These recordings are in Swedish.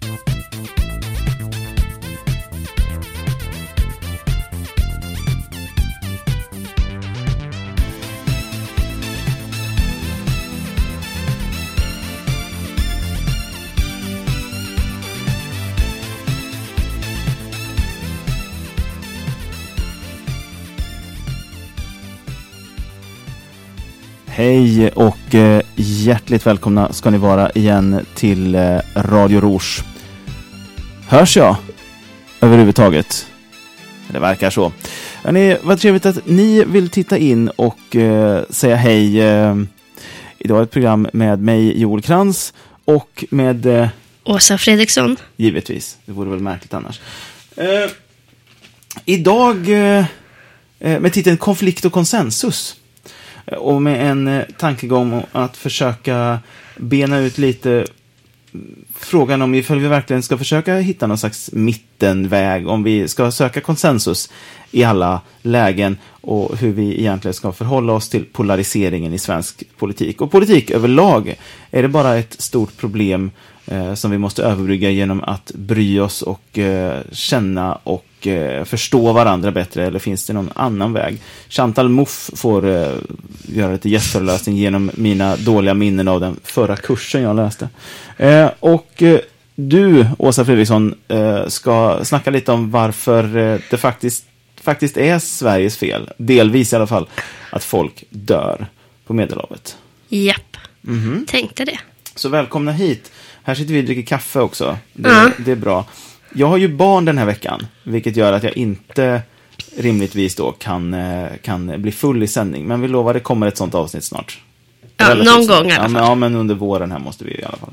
Thank you. Hej och eh, hjärtligt välkomna ska ni vara igen till eh, Radio Rouge. Hörs jag överhuvudtaget? Det verkar så. Hörrni, vad trevligt att ni vill titta in och eh, säga hej. Eh, idag är ett program med mig, Joel Krantz, och med... Eh, Åsa Fredriksson. Givetvis, det vore väl märkligt annars. Eh, idag eh, med titeln Konflikt och konsensus. Och med en eh, tankegång om att försöka bena ut lite frågan om ifall vi verkligen ska försöka hitta någon slags mittenväg, om vi ska söka konsensus i alla lägen och hur vi egentligen ska förhålla oss till polariseringen i svensk politik. Och politik överlag, är det bara ett stort problem eh, som vi måste överbrygga genom att bry oss och eh, känna och eh, förstå varandra bättre, eller finns det någon annan väg? Chantal Mouffe får eh, göra lite gästföreläsning genom mina dåliga minnen av den förra kursen jag läste. Eh, och eh, du, Åsa Fredriksson, ska snacka lite om varför det faktiskt, faktiskt är Sveriges fel, delvis i alla fall, att folk dör på Medelhavet. Japp, tänkte det. Så välkomna hit. Här sitter vi och dricker kaffe också. Det, Ja. det är bra. Jag har ju barn den här veckan, vilket gör att jag inte rimligtvis då kan, eh, kan bli full i sändning. Men vi lovar, det kommer ett sånt avsnitt snart. Ja, Relativt någon snart. gång i alla ja, men, fall. ja, men under våren här måste vi i alla fall.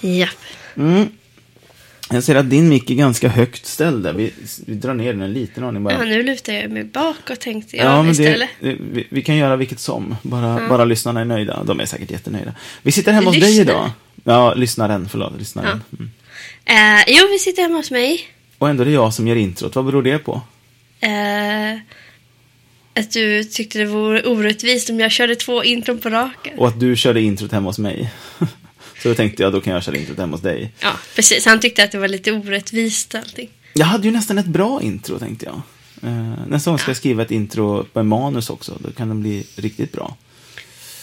Japp. Mm. Jag ser att din mick är ganska högt ställd där. Vi, vi drar ner den en liten aning bara. Ja, nu lutar jag mig bakåt tänkte jag Ja, men istället. det, vi, vi kan göra vilket som. Bara, bara lyssnarna är nöjda. De är säkert jättenöjda. Vi sitter hemma hos dig idag. Ja, lyssnaren. Förlåt, lyssnaren. Mm. Eh, jo, vi sitter hemma hos mig. Och ändå är det jag som gör introt. Vad beror det på? Eh, att du tyckte det vore orättvist om jag körde två intron på raken. Och att du körde introt hemma hos mig. Så då tänkte jag, då kan jag köra introt hemma hos dig. Ja, precis. Han tyckte att det var lite orättvist allting. Jag hade ju nästan ett bra intro, tänkte jag. Uh, nästa gång ska jag skriva ett intro på en manus också. Då kan det bli riktigt bra.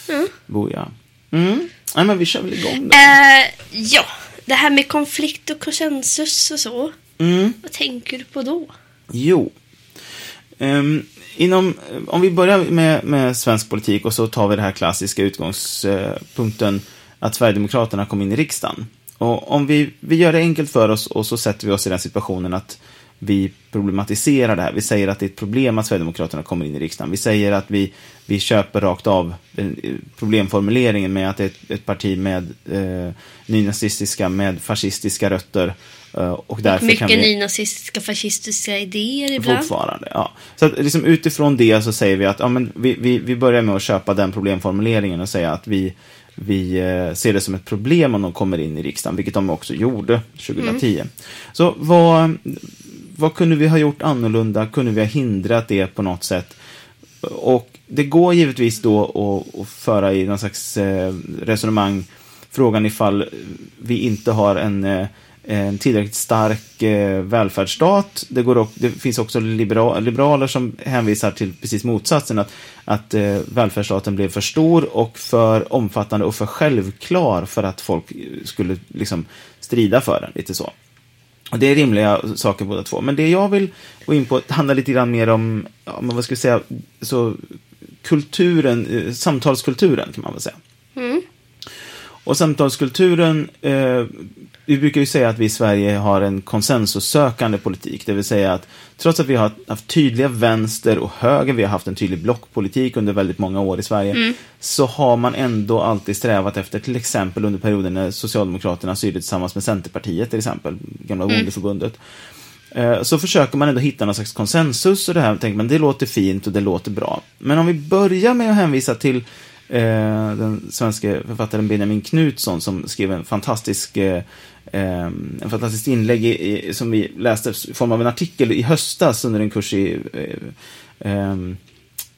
Mm. Boja. Mm. Nej, men vi kör väl igång då. Eh, ja, det här med konflikt och konsensus och så. Mm. Vad tänker du på då? Jo. Ehm, inom, om vi börjar med, med svensk politik och så tar vi det här klassiska utgångspunkten att Sverigedemokraterna kom in i riksdagen. Och om vi, vi gör det enkelt för oss och så sätter vi oss i den situationen att vi problematiserar det här. Vi säger att det är ett problem att Sverigedemokraterna kommer in i riksdagen. Vi säger att vi, vi köper rakt av eh, problemformuleringen med att det är ett, ett parti med eh, nynazistiska, med fascistiska rötter. Eh, och därför Mycket kan vi... nynazistiska, fascistiska idéer ibland. Fortfarande, ja. Så att liksom utifrån det så säger vi att ja, men vi, vi, vi börjar med att köpa den problemformuleringen och säga att vi, vi eh, ser det som ett problem om de kommer in i riksdagen, vilket de också gjorde 2010. Så vad, vad kunde vi ha gjort annorlunda? Kunde vi ha hindrat det på något sätt? Och det går givetvis då att, att föra i någon slags eh, resonemang frågan ifall vi inte har en, eh, en tillräckligt stark eh, välfärdsstat. Det, går det finns också liberaler som hänvisar till precis motsatsen, att, att välfärdsstaten blev för stor och för omfattande och för självklar för att folk skulle liksom strida för den, lite så. Och det är rimliga saker båda två. Men det jag vill gå in på handlar lite grann mer om, ja, men vad ska vi säga, så kulturen, eh, samtalskulturen kan man väl säga. Mm. Och samtalskulturen, eh, vi brukar ju säga att vi i Sverige har en konsensussökande politik, det vill säga att trots att vi har haft tydliga vänster och höger, vi har haft en tydlig blockpolitik under väldigt många år i Sverige, så har man ändå alltid strävat efter, till exempel under perioden när Socialdemokraterna styrde tillsammans med Centerpartiet, till exempel, gamla bondeförbundet, Eh, så försöker man ändå hitta någon slags konsensus och det här tänker man det låter fint och det låter bra. Men om vi börjar med att hänvisa till den svenska författaren Benjamin Knutsson som skrev en fantastisk eh, eh, en fantastiskt inlägg i, som vi läste i form av en artikel i höstas under en kurs i eh, eh,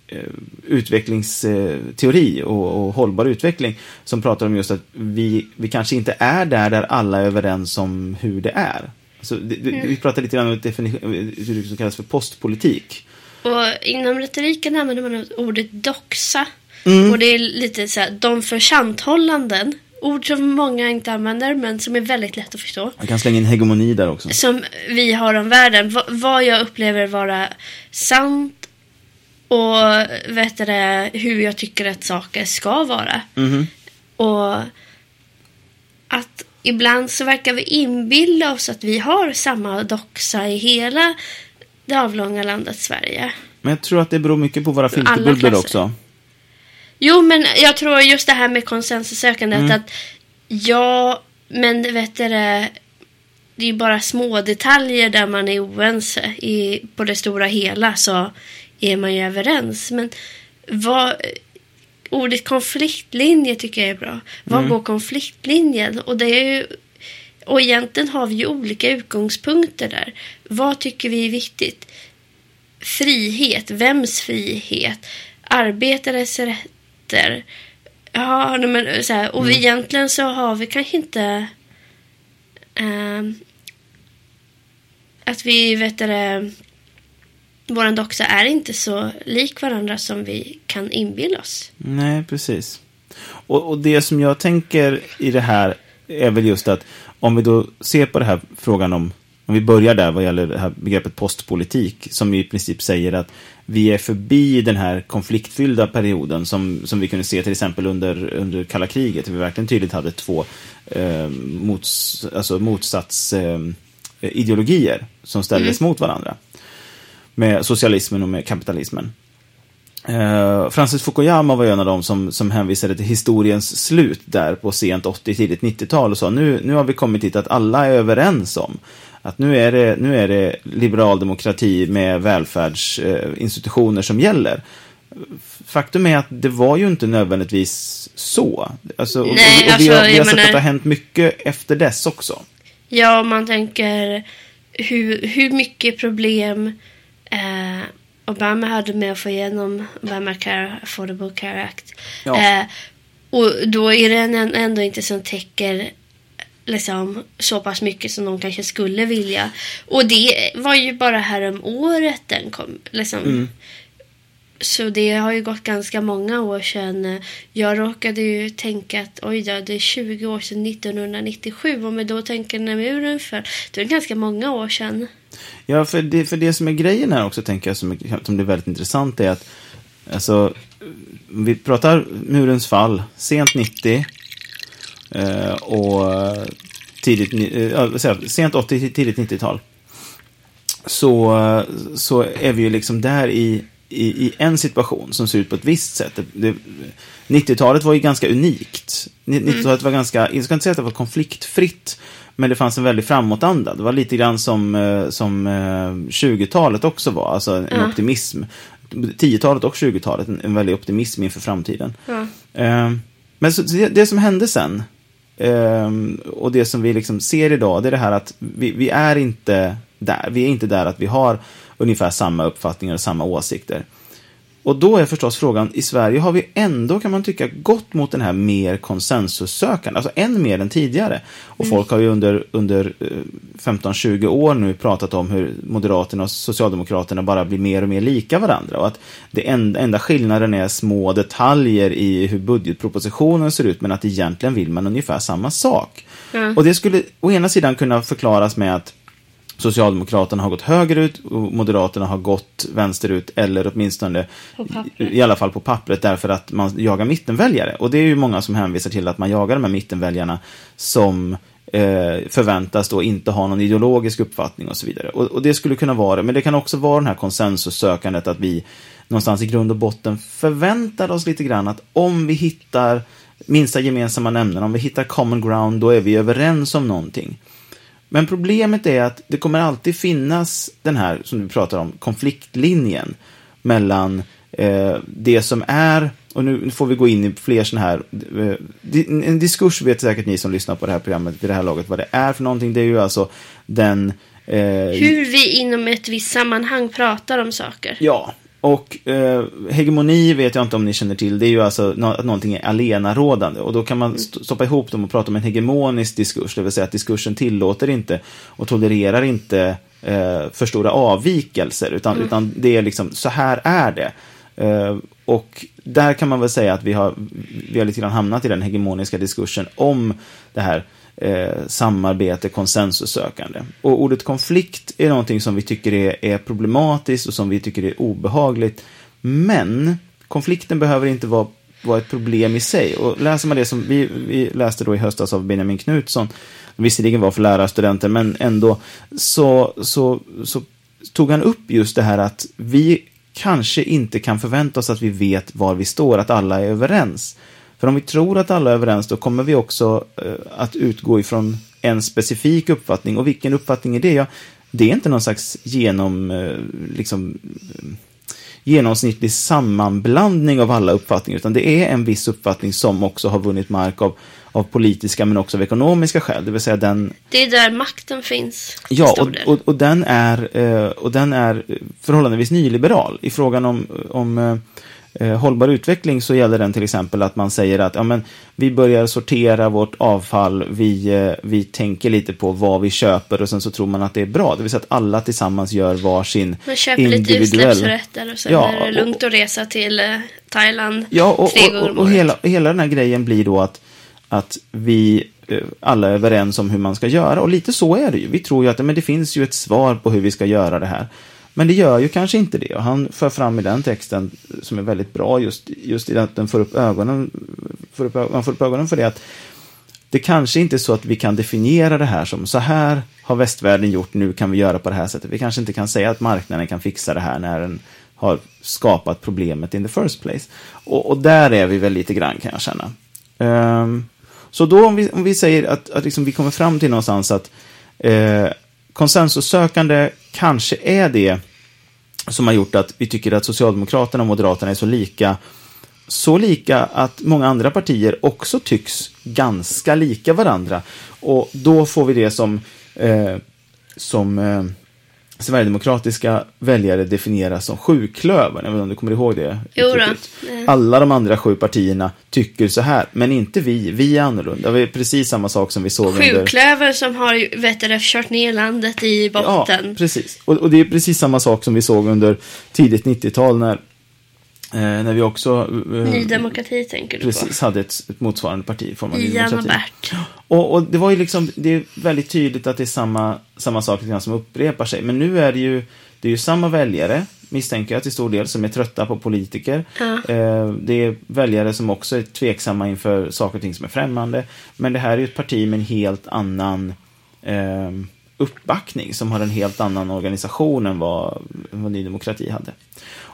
eh, utvecklingsteori och, och, hållbar utveckling som pratar om just att vi, vi kanske inte är där där alla är överens om hur det är. Alltså, det, mm. Vi pratar lite grann om definition, som kallas för postpolitik. Och inom retoriken använder man ordet doxa. Mm. Och det är lite så här, de försanthållanden. Ord som många inte använder men som är väldigt lätt att förstå. Man kan slänga in hegemoni där också. Som vi har om världen. V vad jag upplever vara sant och vet det, hur jag tycker att saker ska vara. Mm. Och att ibland så verkar vi inbilla oss att vi har samma doxa i hela det avlånga landet Sverige. Men jag tror att det beror mycket på våra filterbubblor också. Jo, men jag tror just det här med konsensussökandet mm. att ja, men vet du det, det är bara små detaljer där man är oense. I, på det stora hela så är man ju överens. Men vad, ordet konfliktlinje tycker jag är bra. Var mm. går konfliktlinjen? Och det är ju och egentligen har vi ju olika utgångspunkter där. Vad tycker vi är viktigt? Frihet, vems frihet? Arbetares rätter? Ja, men så här, och mm. egentligen så har vi kanske inte äh, att vi, vet det, vår doxa är inte så lik varandra som vi kan inbilla oss. Nej, precis. Och, och det som jag tänker i det här är väl just att om vi då ser på det här frågan om, om vi börjar där vad gäller det här begreppet postpolitik, som i princip säger att vi är förbi den här konfliktfyllda perioden som, som vi kunde se till exempel under, under kalla kriget, vi verkligen tydligt hade två eh, mots, alltså motsatsideologier eh, som ställdes mm. mot varandra. Med socialismen och med kapitalismen. Uh, Francis Fukuyama var en av dem som, som hänvisade till historiens slut där på sent 80, tidigt 90-tal och sa nu, nu har vi kommit dit att alla är överens om att nu är det, nu är det liberal demokrati med välfärdsinstitutioner som gäller. Faktum är att det var ju inte nödvändigtvis så. Alltså, Nej, och, och, alltså, vi har, vi har sett att det har hänt mycket efter dess också. Ja, man tänker hur, hur mycket problem eh, Obama hade med att få igenom Obamacare, Affordable Care Act. Ja. Eh, och då är det en, ändå inte som täcker liksom, så pass mycket som de kanske skulle vilja. Och det var ju bara här om året den kom. Liksom. Mm. Så det har ju gått ganska många år sedan. Jag råkade ju tänka att oj då, det är 20 år sedan 1997. Om vi då tänker när muren föll. Det är ganska många år sedan. Ja, för det, för det som är grejen här också, tänker jag, som, som är väldigt intressant är att alltså, vi pratar murens fall, sent 90 eh, och tidigt, eh, sent 80, tidigt 90-tal. Så, så är vi ju liksom där i, i, i, en situation som ser ut på ett visst sätt. 90-talet var ju ganska unikt. 90-talet mm. var ganska, jag ska inte säga att det var konfliktfritt, men det fanns en väldig framåtanda. Det var lite grann som, eh, som 20-talet eh, också var, alltså en ja. optimism. 10-talet och 20-talet, en, en väldig optimism inför framtiden. Ja. Men så, det, det, som hände sen, Um, och det som vi liksom ser idag, det är det här att vi, vi är inte där. Vi är inte där att vi har ungefär samma uppfattningar och samma åsikter. Och då är förstås frågan, i Sverige har vi ändå, kan man tycka, gått mot den här mer konsensussökande, alltså än mer än tidigare. Och mm. folk har ju under, under 15-20 eh, år nu pratat om hur Moderaterna och Socialdemokraterna bara blir mer och mer lika varandra. Och att det enda, enda skillnaden är små detaljer i hur budgetpropositionen ser ut, men att egentligen vill man ungefär samma sak. Mm. Och det skulle å ena sidan kunna förklaras med att Socialdemokraterna har gått högerut och Moderaterna har gått vänsterut eller åtminstone i alla fall på pappret därför att man jagar mittenväljare. Och det är ju många som hänvisar till att man jagar de här mittenväljarna som eh, förväntas då inte ha någon ideologisk uppfattning och så vidare. Och, och, det skulle kunna vara men det kan också vara den här konsensussökandet att vi någonstans i grund och botten förväntar oss lite grann att om vi hittar minsta gemensamma nämnare, om vi hittar common ground, då är vi överens om någonting. Men problemet är att det kommer alltid finnas den här, som du pratar om, konfliktlinjen mellan eh, det som är, och nu får vi gå in i fler sådana här, eh, en diskurs vet säkert ni som lyssnar på det här programmet vid det här laget vad det är för någonting. Det är ju alltså den... Eh, Hur vi inom ett visst sammanhang pratar om saker. Ja, och eh, hegemoni vet jag inte om ni känner till, det är ju alltså no att någonting är alenarådande. Och då kan man st stoppa ihop dem och prata om en hegemonisk diskurs, det vill säga att diskursen tillåter inte och tolererar inte eh, för stora avvikelser, utan, mm. utan det är liksom, så här är det. Eh, och där kan man väl säga att vi har, vi har lite grann hamnat i den hegemoniska diskursen om det här eh, samarbete, konsensussökande. Och ordet konflikt är någonting som vi tycker är, är problematiskt och som vi tycker är obehagligt. Men konflikten behöver inte vara, var ett problem i sig. Och läser man det som vi, vi läste då i höstas av Benjamin Knutsson, visserligen var för lärarstudenter, men ändå, så, så, så tog han upp just det här att vi kanske inte kan förvänta oss att vi vet var vi står, att alla är överens. För om vi tror att alla är överens, då kommer vi också eh, att utgå ifrån en specifik uppfattning. Och vilken uppfattning är det? Ja, det är inte någon slags genom, eh, liksom, genomsnittlig sammanblandning av alla uppfattningar, utan det är en viss uppfattning som också har vunnit mark av, av politiska men också av ekonomiska skäl. Det vill säga den... Det är där makten finns. Ja, och, och, och, den är, eh, och den är förhållandevis nyliberal i frågan om, om eh, hållbar utveckling så gäller den till exempel att man säger att ja, men, vi börjar sortera vårt avfall, vi, eh, vi tänker lite på vad vi köper och sen så tror man att det är bra. Det vill säga att alla tillsammans gör varsin Man köper lite utsläppsrätter och sen ja, är det lugnt att resa till eh, Thailand ja, och, tre gånger om och, och, och hela, hela den här grejen blir då att, att vi eh, alla är överens om hur man ska göra. Och lite så är det ju. Vi tror ju att men det finns ju ett svar på hur vi ska göra det här. Men det gör ju kanske inte det. Och han för fram i den texten, som är väldigt bra, just, just i att den får upp ögonen, får upp, man får upp ögonen för det, att det kanske inte är så att vi kan definiera det här som så här har västvärlden gjort, nu kan vi göra på det här sättet. Vi kanske inte kan säga att marknaden kan fixa det här när den har skapat problemet in the first place. Och, och där är vi väl lite grann kan jag känna. Um, så då om vi, om vi säger att, att liksom vi kommer fram till någonstans att uh, konsensussökande kanske är det som har gjort att vi tycker att Socialdemokraterna och Moderaterna är så lika. Så lika att många andra partier också tycks ganska lika varandra. Och då får vi det som, eh, som eh, sverigedemokratiska väljare definieras som sjuklövern. Jag vet inte om du kommer ihåg det? Alla de andra sju partierna tycker så här, men inte vi. Vi är annorlunda. Det är precis samma sak som vi såg Sjuklöver under... som har vet du, kört ner landet i botten. Ja, precis. Och, och det är precis samma sak som vi såg under tidigt 90-tal när när vi också... Eh, Ny Demokrati tänker du precis, på? hade ett, ett motsvarande parti i form av Ny Demokrati. Och, och det var ju liksom, det är väldigt tydligt att det är samma, samma sak som upprepar sig. Men nu är det ju, det är ju samma väljare, misstänker jag till stor del, som är trötta på politiker. Ja. Eh, det är väljare som också är tveksamma inför saker och ting som är främmande. Men det här är ju ett parti med en helt annan eh, uppbackning, som har en helt annan organisation än vad, vad Ny Demokrati hade.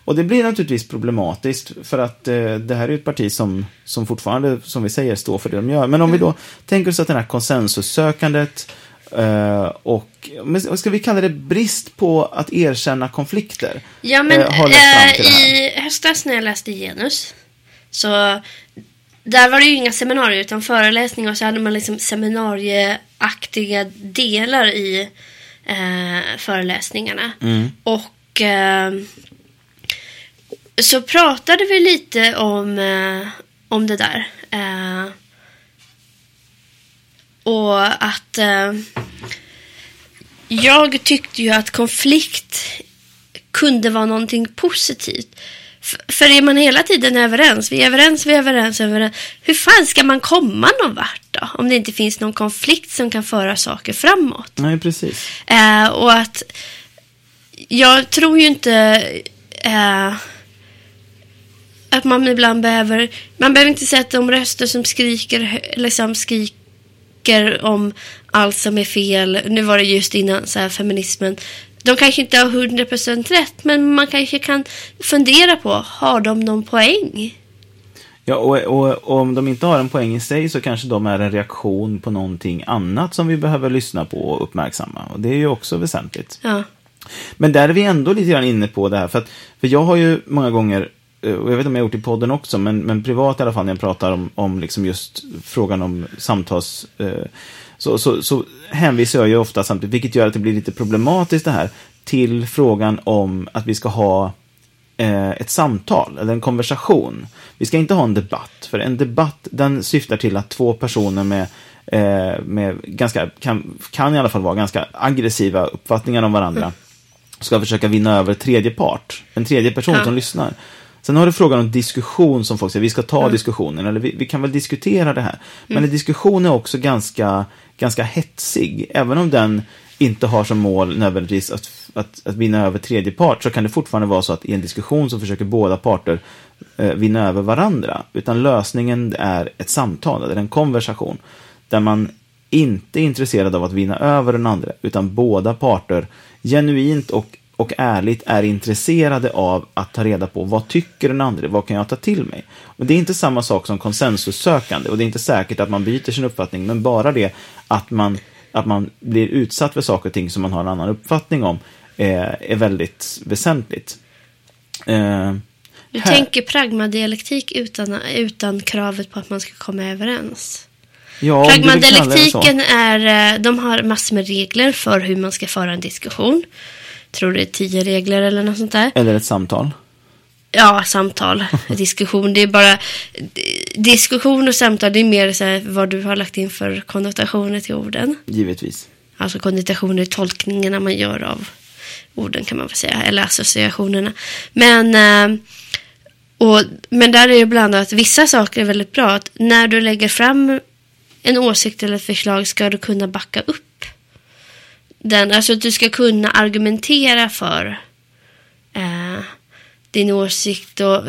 Och det blir naturligtvis problematiskt för att eh, det här är ett parti som, som fortfarande, som vi säger, står för det de gör. Men om mm. vi då tänker oss att det här konsensussökandet eh, och, ska vi kalla det, brist på att erkänna konflikter. Ja, men eh, i höstas när jag läste genus så där var det ju inga seminarier utan föreläsningar och så hade man liksom seminarieaktiga delar i eh, föreläsningarna. Mm. Och eh, så pratade vi lite om, eh, om det där. Eh, och att eh, jag tyckte ju att konflikt kunde vara någonting positivt. För är man hela tiden överens, vi är överens, vi är överens, överens. Hur fan ska man komma någon vart då? Om det inte finns någon konflikt som kan föra saker framåt. Nej, precis. Eh, och att jag tror ju inte eh, att man ibland behöver, man behöver inte säga att de röster som skriker, liksom skriker om allt som är fel, nu var det just innan så här, feminismen, de kanske inte har 100% rätt, men man kanske kan fundera på, har de någon poäng? Ja, och, och, och, om de inte har en poäng i sig så kanske de är en reaktion på någonting annat som vi behöver lyssna på och uppmärksamma. Och det är ju också väsentligt. Ja. Men där är vi ändå lite grann inne på det här. För, att, för jag har ju många gånger och jag vet inte om jag har gjort det i podden också, men, men privat i alla fall när jag pratar om, om liksom just frågan om samtals... Eh, så, så, så hänvisar jag ju ofta samtidigt, vilket gör att det blir lite problematiskt det här, till frågan om att vi ska ha eh, ett samtal eller en konversation. Vi ska inte ha en debatt, för en debatt den syftar till att två personer med, eh, med ganska, kan, kan i alla fall vara ganska aggressiva uppfattningar om varandra ska försöka vinna över tredje part, en tredje person ja. som lyssnar. Sen har du frågan om diskussion som folk säger, vi ska ta mm. diskussionen, eller vi, vi, kan väl diskutera det här. Men mm. en diskussion är också ganska, ganska hetsig, även om den inte har som mål nödvändigtvis att, att, att vinna över tredje part, så kan det fortfarande vara så att i en diskussion så försöker båda parter eh, vinna över varandra. Utan lösningen är ett samtal, eller en konversation, där man inte är intresserad av att vinna över den andra, utan båda parter genuint och och ärligt är intresserade av att ta reda på vad tycker den andra, vad kan jag ta till mig? Och Det är inte samma sak som konsensussökande och det är inte säkert att man byter sin uppfattning, men bara det att man, att man blir utsatt för saker och ting som man har en annan uppfattning om eh, är väldigt väsentligt. Eh, du här. tänker pragmadialektik utan, utan kravet på att man ska komma överens? Ja, Pragmadialektiken är, eh, de har massor med regler för hur man ska föra en diskussion tror det är tio regler eller något sånt där. Eller ett samtal. Ja, samtal, diskussion. Det är bara diskussion och samtal. Det är mer så här, vad du har lagt in för konnotationer till orden. Givetvis. Alltså konnotationer tolkningarna man gör av orden kan man väl säga. Eller associationerna. Men, eh, och, men där är det ibland att vissa saker är väldigt bra. Att när du lägger fram en åsikt eller ett förslag ska du kunna backa upp den, alltså att du ska kunna argumentera för eh, din åsikt och,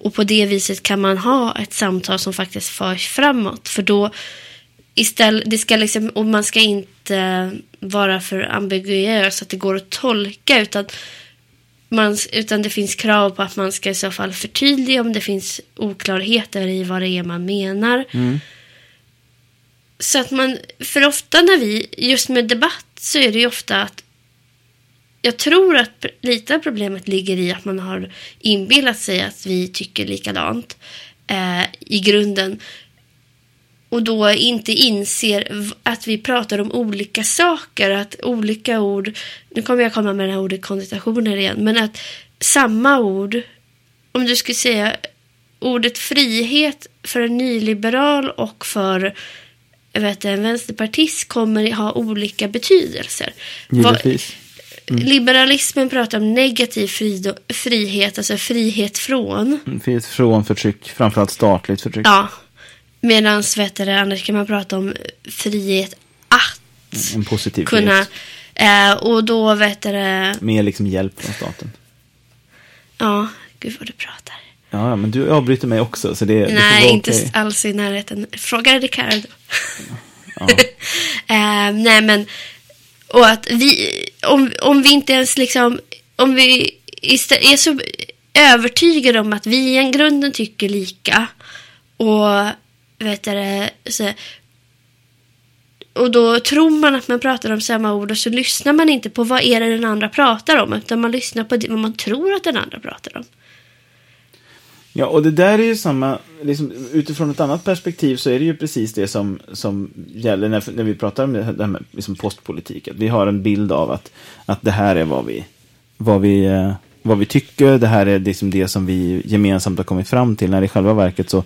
och på det viset kan man ha ett samtal som faktiskt förs framåt. För då istället, det ska liksom, och man ska inte vara för ambiguös så att det går att tolka utan man, utan det finns krav på att man ska i så fall förtydliga om det finns oklarheter i vad det är man menar. Mm. Så att man, för ofta när vi, just med debatt så är det ju ofta att jag tror att lite av problemet ligger i att man har inbillat sig att vi tycker likadant eh, i grunden. Och då inte inser att vi pratar om olika saker, att olika ord, nu kommer jag komma med det här ordet konnotationer igen, men att samma ord, om du skulle säga ordet frihet för en nyliberal och för vet, en vänsterpartist kommer ha olika betydelser. Givetvis. Mm. Liberalismen pratar om negativ fri, frihet, alltså frihet från. Mm, frihet från förtryck, framförallt statligt förtryck. Ja. Medan annars kan man prata om frihet att en positiv kunna. Eh, och då vet du Med liksom hjälp från staten. Ja, gud vad du pratar. Ja, men du avbryter mig också. Så det, Nej, det inte okay. alls i närheten. Fråga Ricardo. Ja. uh, nej, men och att vi, om, om vi inte ens liksom, om vi är så övertygade om att vi i grunden tycker lika och vet du, så, och då tror man att man pratar om samma ord och så lyssnar man inte på vad är det den andra pratar om utan man lyssnar på vad man tror att den andra pratar om. Ja, och det där är ju samma, liksom, utifrån ett annat perspektiv så är det ju precis det som, som gäller när, när vi pratar om det här med liksom postpolitik. Att vi har en bild av att, att det här är vad vi, vad vi, eh, vad vi tycker, det här är liksom det som vi gemensamt har kommit fram till, när i själva verket så,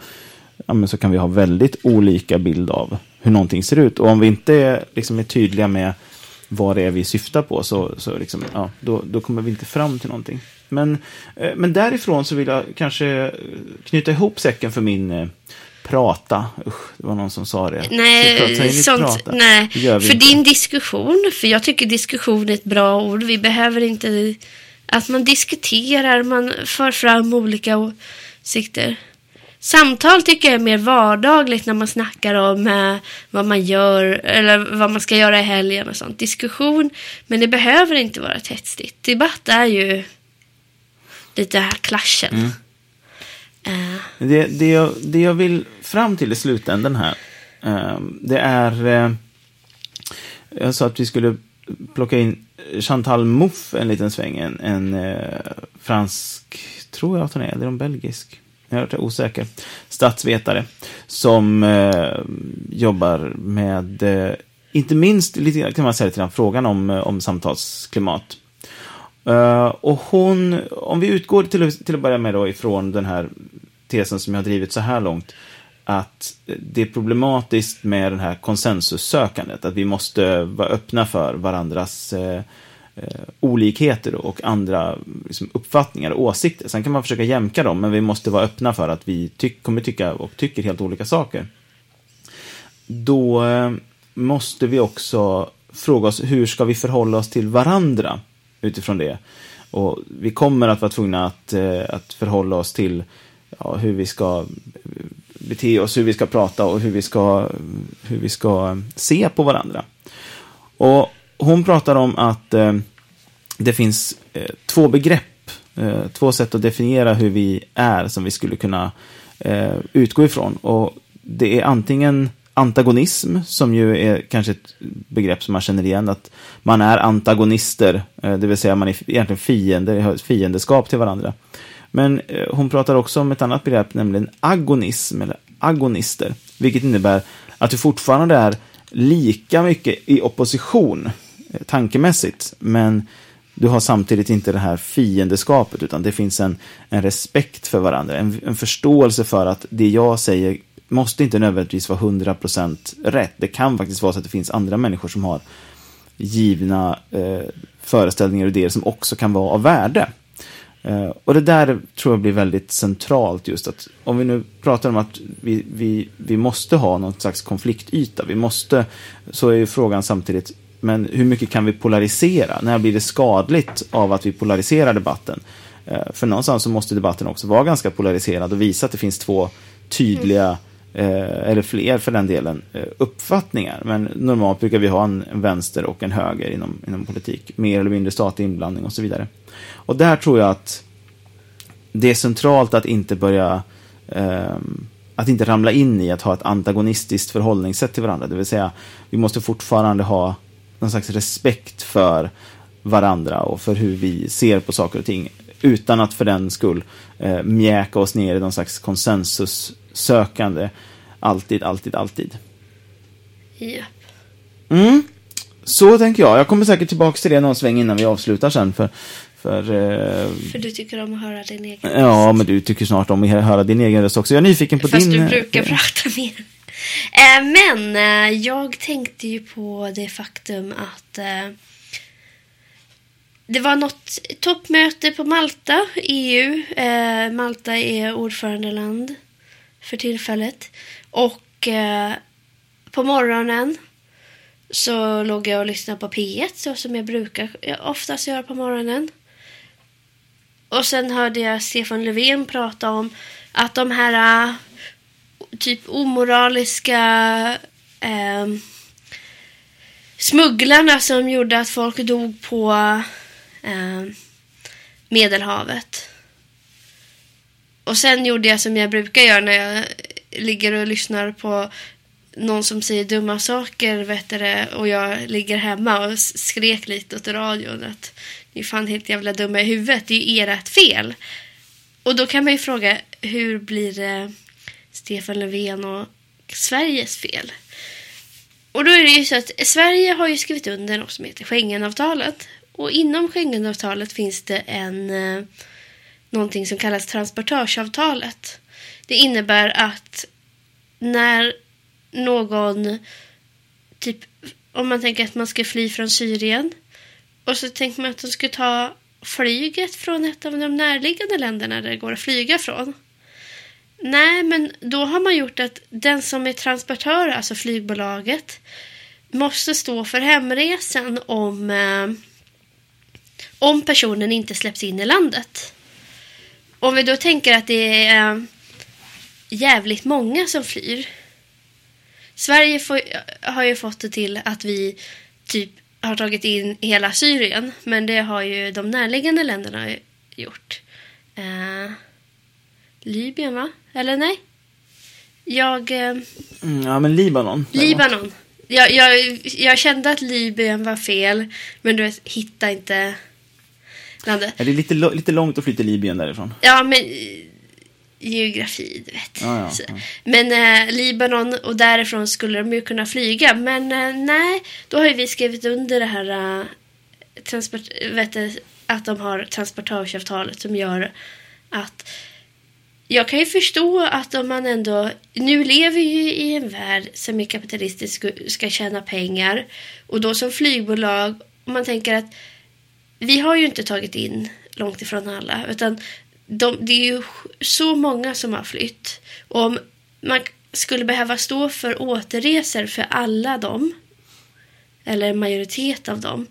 ja, men så kan vi ha väldigt olika bild av hur någonting ser ut. Och om vi inte är, liksom, är tydliga med vad det är vi syftar på så, så liksom, ja, då, då kommer vi inte fram till någonting. Men, eh, men därifrån så vill jag kanske knyta ihop säcken för min eh, prata. Usch, det var någon som sa det. Nej, sånt, nej. för inte. din diskussion, för jag tycker diskussion är ett bra ord. Vi behöver inte att man diskuterar, man för fram olika åsikter. Samtal tycker jag är mer vardagligt när man snackar om eh, vad man gör eller vad man ska göra i helgen och sånt. Diskussion, men det behöver inte vara hetsigt. Debatt är ju lite här klaschen. Mm. Uh. Det, det, jag, det jag vill fram till i slutändan här, uh, det är... Uh, jag sa att vi skulle plocka in Chantal Mouffe en liten sväng. En, en fransk, tror jag att hon är, eller en belgisk? Jag är osäker. Statsvetare. Som jobbar med, inte minst, lite kan man säga, till frågan om, om samtalsklimat. Uh, och hon, om vi utgår till, till att börja med då ifrån den här tesen som jag har drivit så här långt, att det är problematiskt med det här konsensussökandet, att vi måste vara öppna för varandras uh, olikheter och andra liksom, uppfattningar och åsikter. Sen kan man försöka jämka dem, men vi måste vara öppna för att vi ty kommer tycka och tycker helt olika saker. Då måste vi också fråga oss hur ska vi förhålla oss till varandra utifrån det. Och vi kommer att vara tvungna att, eh, att förhålla oss till ja, hur vi ska bete oss, hur vi ska prata och hur vi ska, hur vi ska se på varandra. Och hon pratar om att eh, det finns eh, två begrepp, eh, två sätt att definiera hur vi är som vi skulle kunna eh, utgå ifrån. Och det är antingen antagonism, som ju är kanske ett begrepp som man känner igen, att man är antagonister, eh, det vill säga man är egentligen fiender, har ett fiendeskap till varandra. Men eh, hon pratar också om ett annat begrepp, nämligen agonism, eller agonister, vilket innebär att du fortfarande är lika mycket i opposition eh, tankemässigt, men du har samtidigt inte det här fiendeskapet, utan det finns en, en respekt för varandra, en, en förståelse för att det jag säger måste inte nödvändigtvis vara 100% rätt. Det kan faktiskt vara så att det finns andra människor som har givna eh, föreställningar och idéer som också kan vara av värde. Eh, och det där tror jag blir väldigt centralt just att om vi nu pratar om att vi, vi, vi måste ha någon slags konfliktyta, vi måste, så är ju frågan samtidigt, men hur mycket kan vi polarisera? När blir det skadligt av att vi polariserar debatten? Eh, för någonstans så måste debatten också vara ganska polariserad och visa att det finns två tydliga Eh, eller fler för den delen, eh, uppfattningar. Men normalt brukar vi ha en, en, vänster och en höger inom, inom politik. Mer eller mindre statlig inblandning och så vidare. Och där tror jag att det är centralt att inte börja eh, att inte ramla in i att ha ett antagonistiskt förhållningssätt till varandra. Det vill säga, vi måste fortfarande ha någon slags respekt för varandra och för hur vi ser på saker och ting. Utan att för den skull eh, mjäka oss ner i någon slags konsensus konsensussökande. Alltid, alltid, alltid. Ja. Mm. Så tänker jag. Jag kommer säkert tillbaka till det någon sväng innan vi avslutar sen. För, för, eh... för du tycker om att höra din egen röst. Ja, men du tycker snart om att höra din egen röst också. Jag är nyfiken på Fast din... Fast du brukar eh... prata mer. Eh, men eh, jag tänkte ju på det faktum att eh, det var något toppmöte på Malta, EU. Eh, Malta är ordförandeland för tillfället. Och eh, på morgonen så låg jag och lyssnade på P1 så som jag brukar oftast göra på morgonen. Och sen hörde jag Stefan Löfven prata om att de här uh, typ omoraliska uh, smugglarna som gjorde att folk dog på uh, Medelhavet. Och sen gjorde jag som jag brukar göra när jag ligger och lyssnar på någon som säger dumma saker vet du, och jag ligger hemma och skrek lite åt radion att ni är fan helt jävla dumma i huvudet, det är ju ert fel. Och då kan man ju fråga, hur blir det Stefan Löfven och Sveriges fel? Och då är det ju så att Sverige har ju skrivit under något som heter Schengenavtalet. Och inom Schengenavtalet finns det en eh, någonting som kallas transportörsavtalet. Det innebär att när någon, typ om man tänker att man ska fly från Syrien och så tänker man att de ska ta flyget från ett av de närliggande länderna där det går att flyga från. Nej, men då har man gjort att den som är transportör, alltså flygbolaget, måste stå för hemresan om, eh, om personen inte släpps in i landet. Om vi då tänker att det är eh, jävligt många som flyr Sverige får, har ju fått det till att vi typ har tagit in hela Syrien. Men det har ju de närliggande länderna gjort. Uh, Libyen, va? Eller nej? Jag... Uh, mm, ja, men Libanon. Libanon. Jag, jag, jag kände att Libyen var fel, men du vet, hitta inte landet. Är det lite, lite långt att flytta till Libyen därifrån? Ja, men geografi, du vet. Ja, ja, ja. Men eh, Libanon och därifrån skulle de ju kunna flyga. Men eh, nej, då har ju vi skrivit under det här eh, transport, vet du, att de har transportörsavtalet som gör att jag kan ju förstå att om man ändå... Nu lever ju i en värld som är kapitalistisk och ska tjäna pengar. Och då som flygbolag, om man tänker att vi har ju inte tagit in långt ifrån alla. Utan de, det är ju så många som har flytt. Och om man skulle behöva stå för återresor för alla dem, eller en majoritet av dem,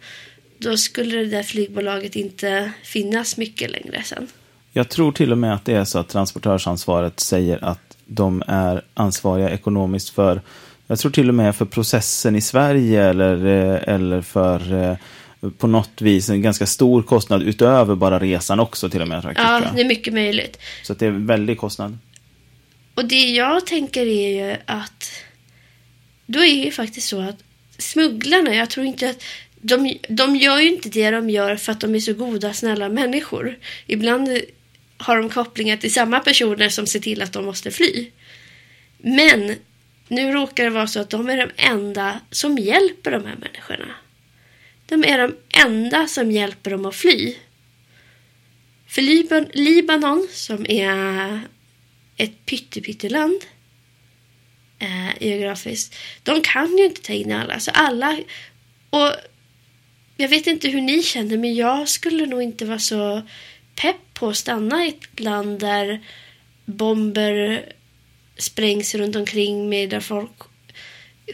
då skulle det där flygbolaget inte finnas mycket längre sen. Jag tror till och med att det är så att transportörsansvaret säger att de är ansvariga ekonomiskt för, jag tror till och med för processen i Sverige eller, eh, eller för eh, på något vis en ganska stor kostnad utöver bara resan också till och med. Faktiskt, ja, det är mycket möjligt. Så det är en väldig kostnad. Och det jag tänker är ju att då är det ju faktiskt så att smugglarna, jag tror inte att de, de gör ju inte det de gör för att de är så goda, snälla människor. Ibland har de kopplingar till samma personer som ser till att de måste fly. Men nu råkar det vara så att de är de enda som hjälper de här människorna. De är de enda som hjälper dem att fly. För Liban Libanon, som är ett pyttepytteland eh, geografiskt, de kan ju inte ta in alla. Så alla... Och jag vet inte hur ni känner, men jag skulle nog inte vara så pepp på att stanna i ett land där bomber sprängs runt omkring mig, där folk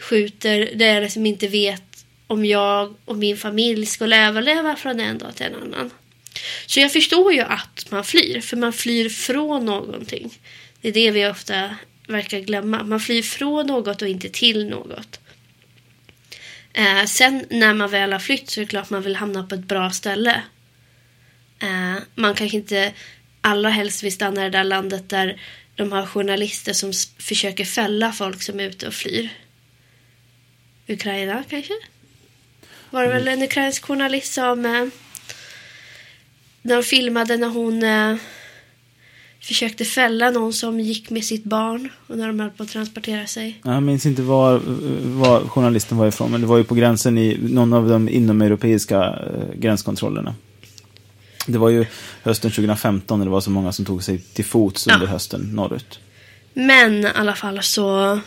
skjuter, där jag liksom inte vet om jag och min familj skulle överleva från en dag till en annan. Så jag förstår ju att man flyr, för man flyr från någonting. Det är det vi ofta verkar glömma. Man flyr från något och inte till något. Eh, sen när man väl har flytt så är det klart man vill hamna på ett bra ställe. Eh, man kanske inte allra helst vill stanna i det där landet där de har journalister som försöker fälla folk som är ute och flyr. Ukraina kanske? Var det väl en ukrainsk journalist som... Eh, när de filmade när hon eh, försökte fälla någon som gick med sitt barn och när de höll på att transportera sig. Jag minns inte var, var journalisten var ifrån, men det var ju på gränsen i någon av de inomeuropeiska eh, gränskontrollerna. Det var ju hösten 2015 när det var så många som tog sig till fots under ja. hösten norrut. Men i alla fall så...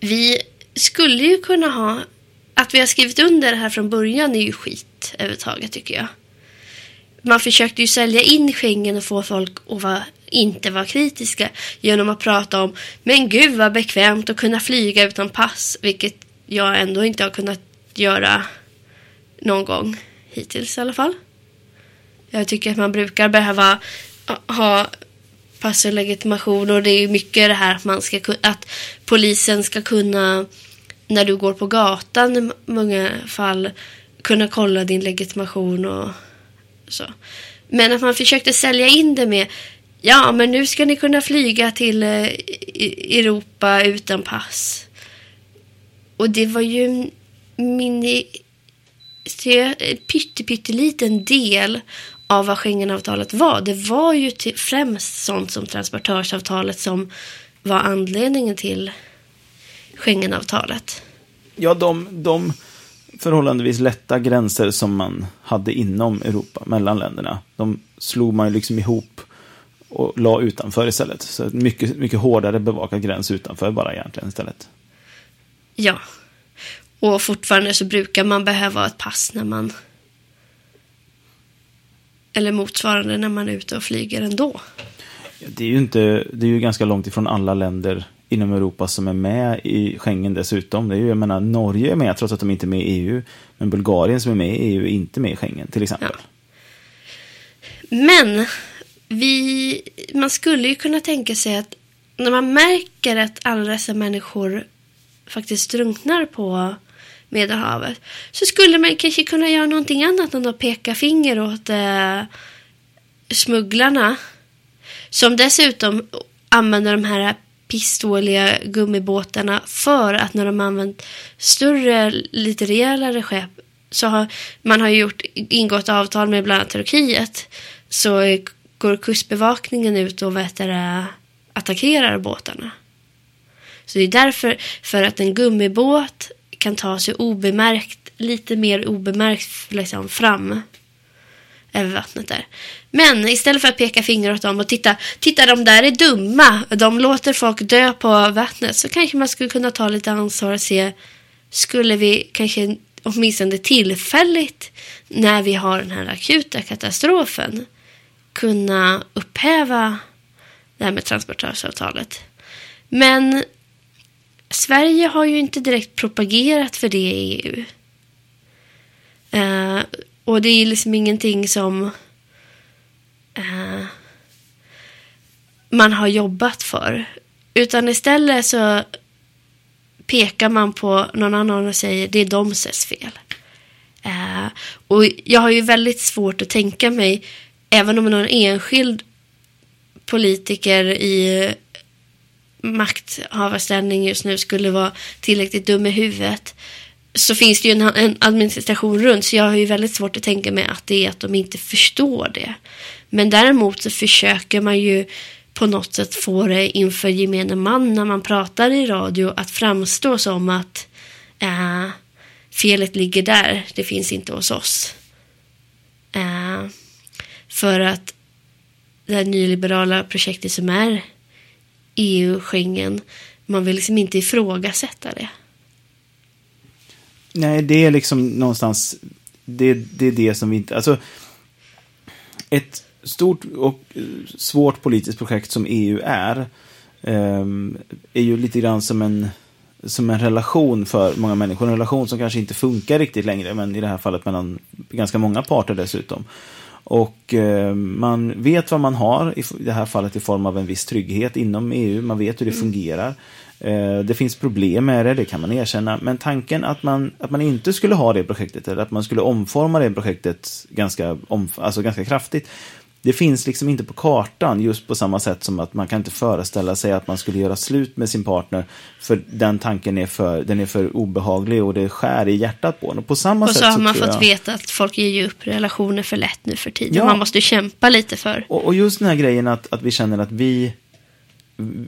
Vi skulle ju kunna ha... Att vi har skrivit under det här från början är ju skit överhuvudtaget tycker jag. Man försökte ju sälja in Schengen och få folk att vara, inte vara kritiska genom att prata om men gud vad bekvämt att kunna flyga utan pass, vilket jag ändå inte har kunnat göra någon gång hittills i alla fall. Jag tycker att man brukar behöva ha pass och legitimation och det är mycket det här att man ska att polisen ska kunna när du går på gatan i många fall kunna kolla din legitimation och så. Men att man försökte sälja in det med ja, men nu ska ni kunna flyga till eh, Europa utan pass. Och det var ju en mini pytteliten del av vad Schengenavtalet var. Det var ju till, främst sånt som transportörsavtalet som var anledningen till Schengenavtalet. Ja, de, de förhållandevis lätta gränser som man hade inom Europa, mellan länderna, de slog man ju liksom ihop och la utanför istället. Så mycket, mycket hårdare bevakad gräns utanför bara egentligen istället. Ja. Och fortfarande så brukar man behöva ett pass när man eller motsvarande när man är ute och flyger ändå. Det är ju inte, det är ju ganska långt ifrån alla länder inom Europa som är med i Schengen dessutom. Det är ju, jag menar, Norge är med trots att de inte är med i EU. Men Bulgarien som är med i EU är inte med i Schengen till exempel. Ja. Men vi, man skulle ju kunna tänka sig att när man märker att alla dessa människor faktiskt drunknar på Medelhavet så skulle man kanske kunna göra någonting annat än att peka finger åt eh, smugglarna som dessutom använder de här pissdåliga gummibåtarna för att när de använt större, lite rejälare skepp så har man har gjort ingått avtal med bland annat Turkiet så går kustbevakningen ut och vet det, attackerar båtarna. Så det är därför, för att en gummibåt kan ta sig obemärkt, lite mer obemärkt liksom, fram över vattnet där. Men istället för att peka finger åt dem och titta, titta de där är dumma, de låter folk dö på vattnet, så kanske man skulle kunna ta lite ansvar och se, skulle vi kanske åtminstone tillfälligt när vi har den här akuta katastrofen kunna upphäva det här med transportörsavtalet. Men Sverige har ju inte direkt propagerat för det i EU. Uh, eh, och det är liksom ingenting som uh, man har jobbat för. Utan istället så pekar man på någon annan och säger det är domses fel. Uh, och jag har ju väldigt svårt att tänka mig, även om någon enskild politiker i makthavarställning just nu skulle vara tillräckligt dum i huvudet så finns det ju en, en, administration runt så jag har ju väldigt svårt att tänka mig att det är att de inte förstår det. Men däremot så försöker man ju på något sätt få det inför gemene man när man pratar i radio att framstå som att eh, felet ligger där, det finns inte hos oss. Eh, för att det här nyliberala projektet som är EU, Schengen, man vill liksom inte ifrågasätta det. Nej, det är liksom någonstans, det, det är det som vi inte, alltså ett stort och svårt politiskt projekt som EU är, um, är ju lite grann som en, som en relation för många människor. En relation som kanske inte funkar riktigt längre, men i det här fallet mellan ganska många parter dessutom. Och eh, man vet vad man har, i det här fallet i form av en viss trygghet inom EU. Man vet hur det mm. fungerar. Eh, det finns problem med det, det kan man erkänna. Men tanken att man, att man inte skulle ha det projektet, eller att man skulle omforma det projektet ganska, om, alltså ganska kraftigt, det finns liksom inte på kartan just på samma sätt som att man kan inte föreställa sig att man skulle göra slut med sin partner för den tanken är för, den är för obehaglig och det skär i hjärtat på en. Och på samma och sätt så har man så fått jag... veta att folk ger ju upp relationer för lätt nu för tiden. Ja. Man måste kämpa lite för. Och, och, just den här grejen att, att vi känner att vi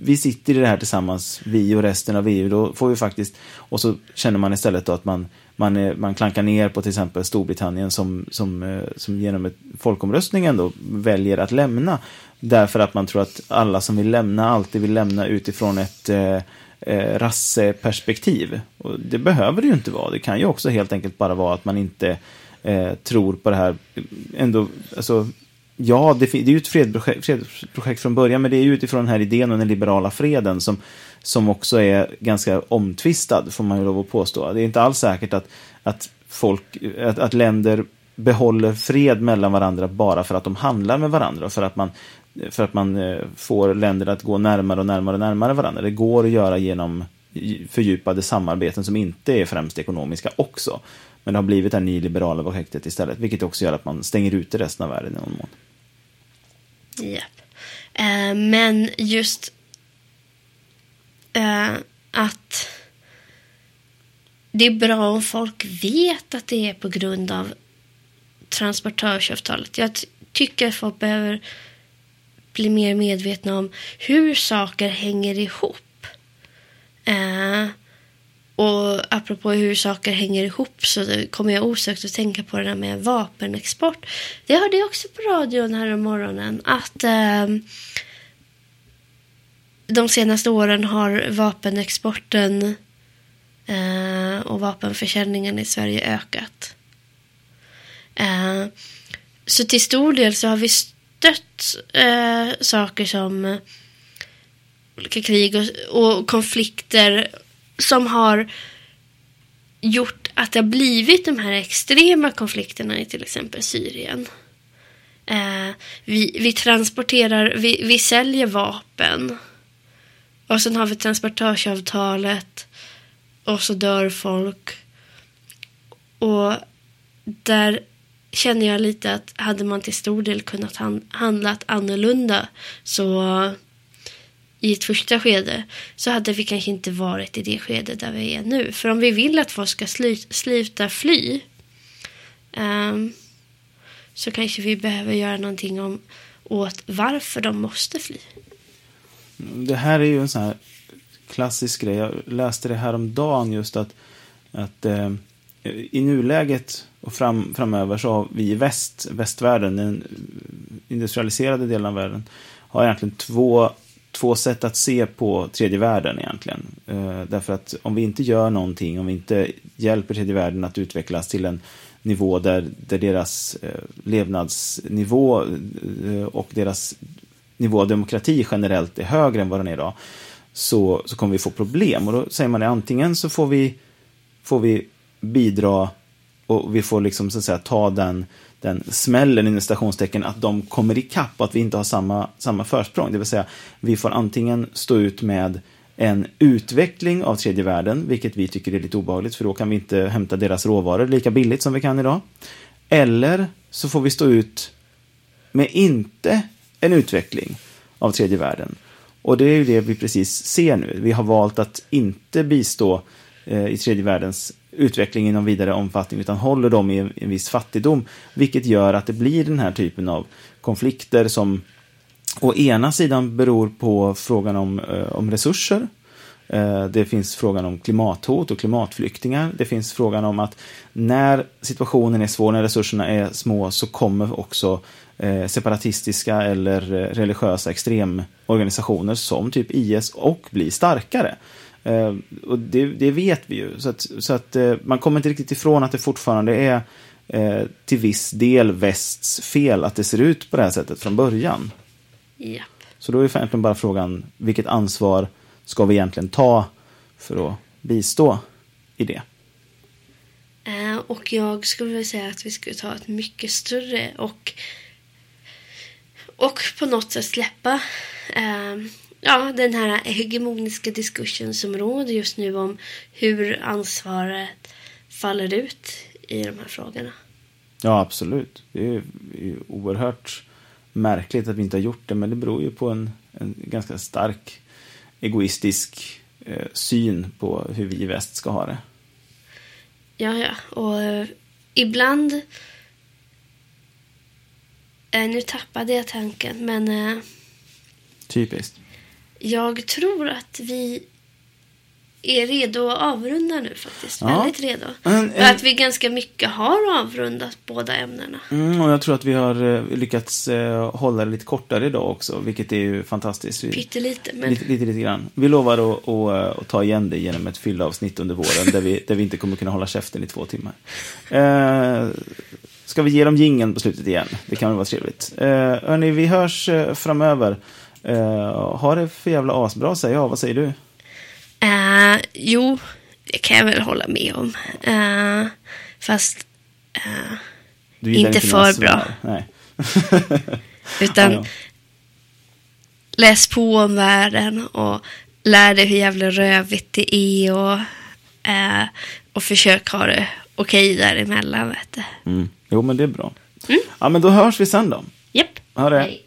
vi sitter i det här tillsammans, vi och resten av EU, då får vi faktiskt, och så känner man istället då att man man, är, man klankar ner på till exempel Storbritannien som, som, eh, som genom ett folkomröstning ändå väljer att lämna. Därför att man tror att alla som vill lämna alltid vill lämna utifrån ett eh, eh, rasseperspektiv. Och det behöver det ju inte vara. Det kan ju också helt enkelt bara vara att man inte eh, tror på det här. Ändå, alltså, ja, det, det är ju ett fredsprojekt, fredsprojekt från början, men det är ju utifrån den här idén om den liberala freden som som också är ganska omtvistad, får man ju lov att påstå. Det är inte alls säkert att, att, folk, att, att länder behåller fred mellan varandra bara för att de handlar med varandra. För att man, för att man eh, får länder att gå närmare och närmare och närmare varandra. Det går att göra genom fördjupade samarbeten som inte är främst ekonomiska också. Men det har blivit det här nyliberala projektet istället, vilket också gör att man stänger ute resten av världen i någon mån. Ja. Eh, men just eh, att det är bra om folk vet att det är på grund av transportörsavtalet. Jag tycker att folk behöver bli mer medvetna om hur saker hänger ihop. Eh, och apropå hur saker hänger ihop så kommer jag osökt att tänka på det där med vapenexport. Det hörde jag också på radion här om morgonen. Att eh, de senaste åren har vapenexporten eh, och vapenförsäljningen i Sverige ökat. Eh, så till stor del så har vi stött eh, saker som olika krig och, och, konflikter som har gjort att det har blivit de här extrema konflikterna i till exempel Syrien. Eh, vi, vi transporterar, vi, vi säljer vapen och sen har vi transportörsavtalet. Och så dör folk. Och där känner jag lite att hade man till stor del kunnat handlat annorlunda så i ett första skede så hade vi kanske inte varit i det skede där vi är nu. För om vi vill att folk ska sluta fly um, så kanske vi behöver göra någonting om, åt varför de måste fly. Det här är ju en sån här klassisk grej. Jag läste det här om dagen just att, att eh, i nuläget, Och fram, framöver så har vi i väst, västvärlden, den industrialiserade delen av världen, har egentligen två, två sätt att se på tredje världen egentligen. Eh, därför att om vi inte gör någonting, om vi inte hjälper tredje världen att utvecklas till en nivå där, där deras eh, levnadsnivå eh, och deras nivå av demokrati generellt är högre än vad den är idag, så, så kommer vi få problem. Och då säger man att antingen så får vi, får vi bidra och vi får liksom så att säga ta den, den smällen inom stationstecken att de kommer ikapp och att vi inte har samma, samma försprång. Det vill säga, vi får antingen stå ut med en utveckling av tredje världen, vilket vi tycker är lite obehagligt, för då kan vi inte hämta deras råvaror lika billigt som vi kan idag. Eller så får vi stå ut med inte en utveckling av tredje världen. Och det är ju det vi precis ser nu. Vi har valt att inte bistå eh, i tredje världens utveckling i någon vidare omfattning, utan håller dem i en, viss fattigdom, vilket gör att det blir den här typen av konflikter som å ena sidan beror på frågan om, eh, om resurser. Eh, det finns frågan om klimathot och klimatflyktingar. Det finns frågan om att när situationen är svår, när resurserna är små, så kommer också eh, separatistiska eller religiösa extremorganisationer som typ IS och bli starkare. Och det, det, vet vi ju. Så att, så att man kommer inte riktigt ifrån att det fortfarande är till viss del västs fel att det ser ut på det här sättet från början. Ja. Så då är egentligen bara frågan, vilket ansvar ska vi egentligen ta för att bistå i det? Uh, och jag skulle vilja säga att vi skulle ta ett mycket större och och på något sätt släppa uh, ja, den här hegemoniska diskursen som råder just nu om hur ansvaret faller ut i de här frågorna. Ja, absolut. Det är, oerhört märkligt att vi inte har gjort det, men det beror ju på en, en ganska stark egoistisk eh, syn på hur vi i väst ska ha det. Ja, ja. Och eh, ibland... Eh, nu tappade jag tanken, men... Eh, Typiskt. Jag tror att vi är redo att avrunda nu faktiskt. Ja. Väldigt redo. En, en... Att vi ganska mycket har avrundat båda ämnena. Mm, och jag tror att vi har eh, lyckats eh, hålla det lite kortare idag också, vilket är ju fantastiskt. Pyttelite, men... Lite, lite, lite grann. Vi lovar att, att, att, ta igen det genom ett fyllavsnitt under våren, där, vi, där vi inte kommer kunna hålla käften i två timmar. Eh, ska vi ge dem gingen på slutet igen? Det kan väl vara trevligt. Eh, hörni, vi hörs eh, framöver. Eh, ha det för jävla asbra, säger jag. Vad säger du? Uh, jo, det kan jag väl hålla med om. Uh, fast uh, inte för bra. Nej. Utan ja, ja. läs på om världen och lär dig hur jävla rövigt det är och, och försök ha det okej okay däremellan. Vet du. Mm. Jo, men det är bra. Mm. Ja, men då hörs vi sen då. Japp. Ha det. Hej.